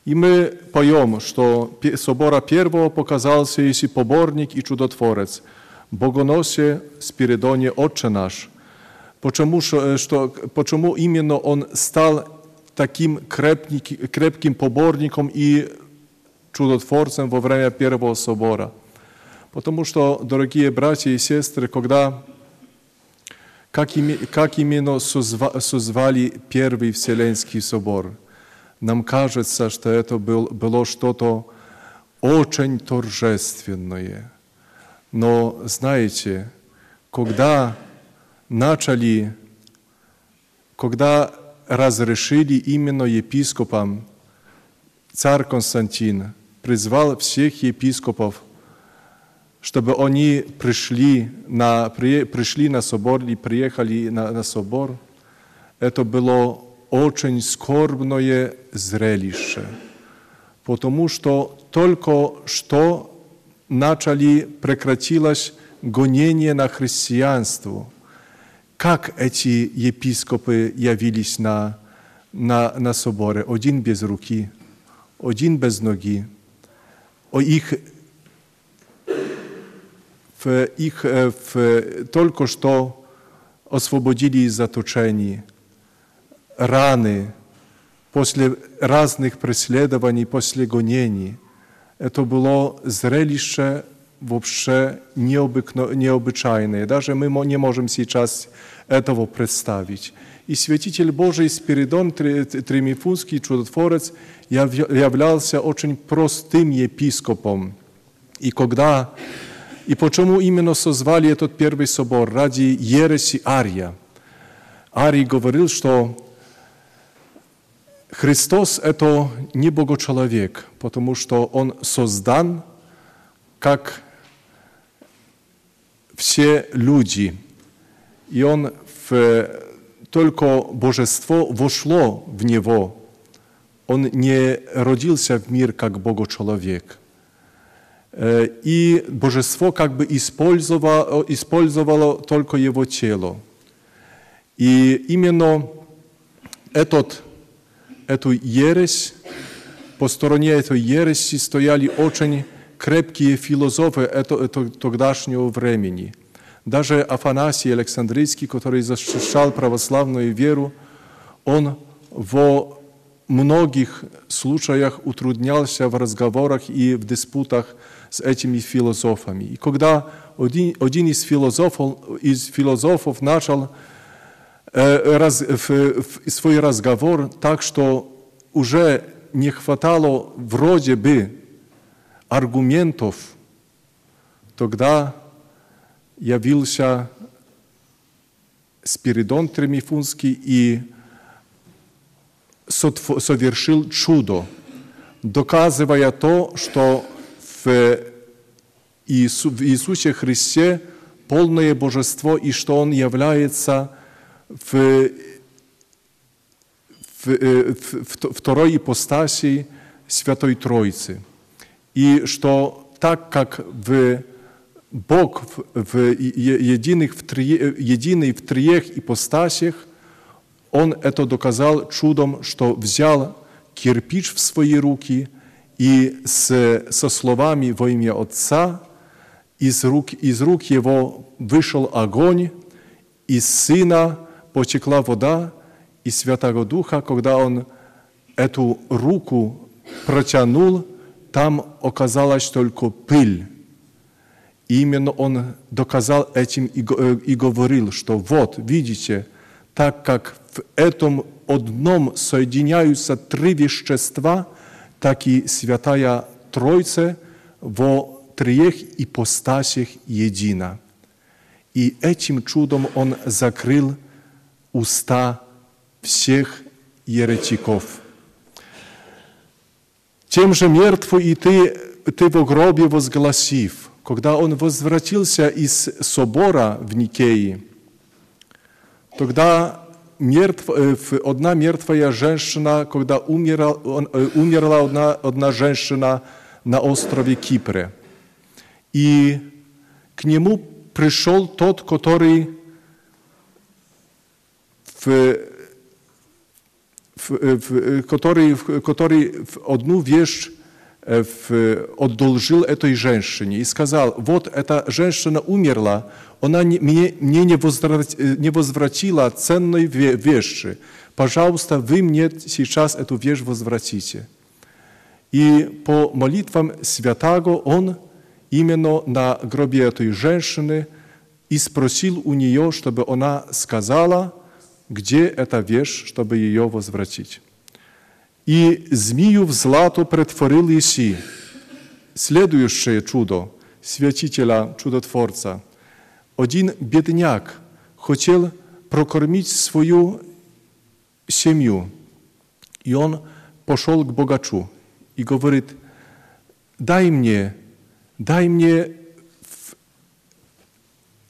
И мы поем, что пе- собора первого показался если поборник и чудотворец, богоносе Спиридоне Отче наш. Почему, что, что- почему именно он стал таким крепник- крепким поборником и чудотворцем во время первого собора? Потому что, дорогие братья и сестры, когда как, ими- как именно созва- созвали Первый Вселенский собор, нам кажется, что это был, было что-то очень торжественное. Но знаете, когда начали, когда разрешили именно епископам, царь Константин призвал всех епископов, чтобы они пришли на, при- пришли на собор и приехали на, на собор, это было очень скорбное зрелище, потому что только что начали, прекратилось гонение на христианство. Как эти епископы явились на, на, на соборе? Один без руки, один без ноги. О их в их э, в, только что освободили из заточений, раны, после разных преследований, после гонений. Это было зрелище вообще необыкно, необычайное. Даже мы не можем сейчас этого представить. И святитель Божий Спиридон Три- Тримифунский, чудотворец, яв- являлся очень простым епископом. И когда и почему именно созвали этот первый собор? Ради ереси Ария. Арий говорил, что Христос – это не Богочеловек, потому что Он создан как все люди. И Он в, только Божество вошло в Него. Он не родился в мир как Богочеловек. Э, И Божество как бы использовало, использовало только Его тело. И именно этот, эту ересь, по стороне этой ереси стояли очень крепкие философы это, это, тогдашнего времени. Даже Афанасий Александрийский, который защищал православную веру, он во многих случаях утруднялся в разговорах и в диспутах с этими философами. И когда один, один из, философов, из философов начал раз, в, в свой разговор так, что уже не хватало вроде бы аргументов, тогда явился Спиридон Тремифунский и совершил чудо, доказывая то, что в Иисусе Христе полное божество и что Он является в, в, в второй ипостаси Святой Троицы. И что так как в Бог в единых в три, единый в трех ипостасях, Он это доказал чудом, что взял кирпич в свои руки и с, со словами во имя Отца из рук, из рук Его вышел огонь, из Сына потекла вода, и Святого Духа, когда Он эту руку протянул, там оказалась только пыль. И именно он доказал этим и, и говорил, что вот, видите, так как в этом одном соединяются три вещества, так и Святая Тройца во трех ипостасях едина. И этим чудом он закрыл уста всех еретиков. Тем же мертвый и ты, ты в гробе возгласив, когда он возвратился из собора в Никеи, тогда мертв, одна мертвая женщина, когда умерла, умерла одна, одна женщина на острове Кипре. И к нему пришел тот, который в который, который одну вещь одолжил этой женщине и сказал, вот эта женщина умерла, она мне, мне не, не возвратила ценной вещи. Пожалуйста, вы мне сейчас эту вещь возвратите. И по молитвам святаго он именно на гробе этой женщины и спросил у нее, чтобы она сказала – где эта вещь, чтобы ее возвратить. И змею в злато претворил Иси. Следующее чудо святителя, чудотворца. Один бедняк хотел прокормить свою семью. И он пошел к богачу и говорит, дай мне, дай мне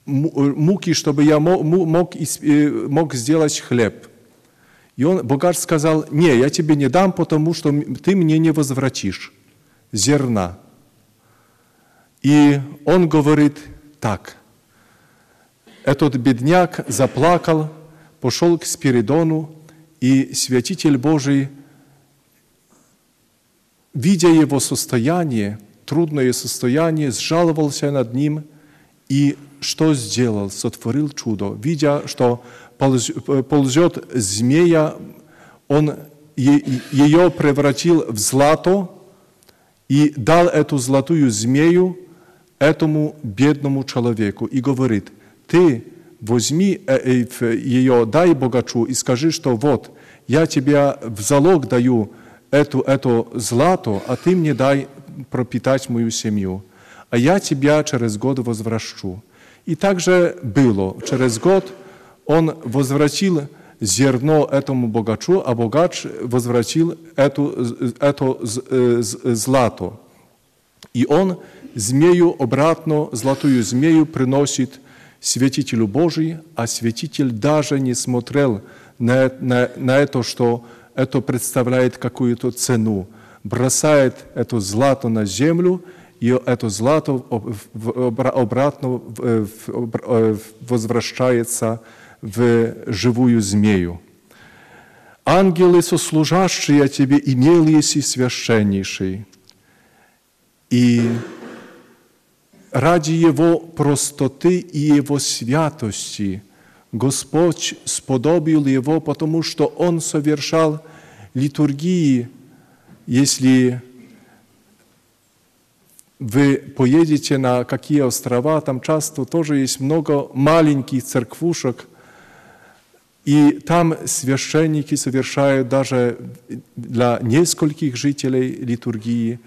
муки, чтобы я мог, мог, мог сделать хлеб. И он, богач сказал, не, я тебе не дам, потому что ты мне не возвратишь зерна. И он говорит так. Этот бедняк заплакал, пошел к Спиридону, и святитель Божий, видя его состояние, трудное состояние, сжаловался над ним и что сделал? Сотворил чудо. Видя, что ползет змея, он ее превратил в злато и дал эту золотую змею этому бедному человеку и говорит, ты возьми э, э, ее, дай богачу и скажи, что вот, я тебе в залог даю эту, эту злато, а ты мне дай пропитать мою семью, а я тебя через год возвращу. И также было. Через год он возвратил зерно этому богачу, а богач возвратил эту, это злато. И он змею обратно, золотую змею приносит святителю Божий, а святитель даже не смотрел на, на, на это, что это представляет какую-то цену. Бросает это злато на землю, и это злато обратно возвращается в живую змею. Ангелы, сослужащие тебе, имел еси священнейший. И ради Его простоты и Его святости Господь сподобил Его, потому что Он совершал литургии, если вы поедете на какие острова, там часто тоже есть много маленьких церквушек, и там священники совершают даже для нескольких жителей литургии.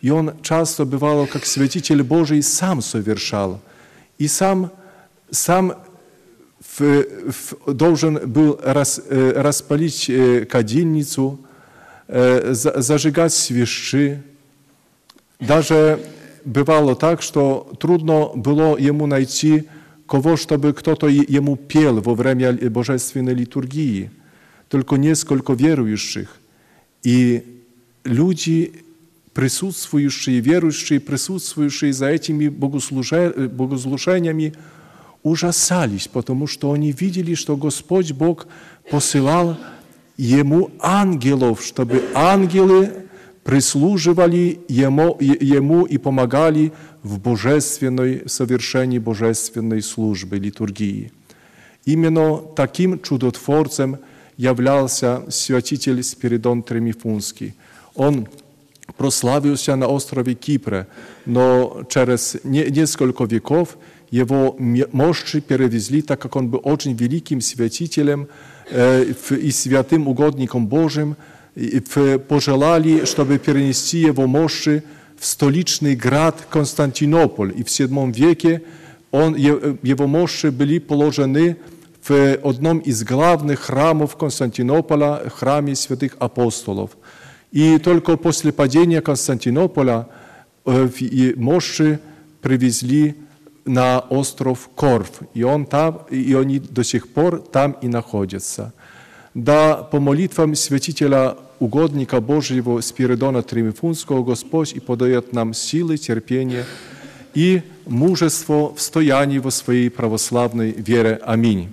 И он часто бывало, как святитель Божий, сам совершал. И сам, сам в, в, должен был рас, э, распалить э, кадильницу, э, зажигать свечи, даже бывало так, что трудно было ему найти кого, чтобы кто-то ему пел во время божественной литургии. Только несколько верующих. И люди, присутствующие, верующие, присутствующие за этими богослужениями, ужасались, потому что они видели, что Господь Бог посылал ему ангелов, чтобы ангелы прислуживали ему, ему и помогали в божественной, совершении божественной службы, литургии. Именно таким чудотворцем являлся святитель Спиридон Тремифунский. Он прославился на острове Кипре, но через несколько веков его мощи перевезли, так как он был очень великим святителем э, и святым угодником Божьим, пожелали, чтобы перенести его мощи в столичный град Константинополь. И в VII веке он, его мощи были положены в одном из главных храмов Константинополя, храме святых апостолов. И только после падения Константинополя мощи привезли на остров Корф, и, он там, и они до сих пор там и находятся. Да по молитвам святителя угодника Божьего Спиридона Тримифунского Господь и подает нам силы, терпение и мужество в стоянии во своей православной вере. Аминь.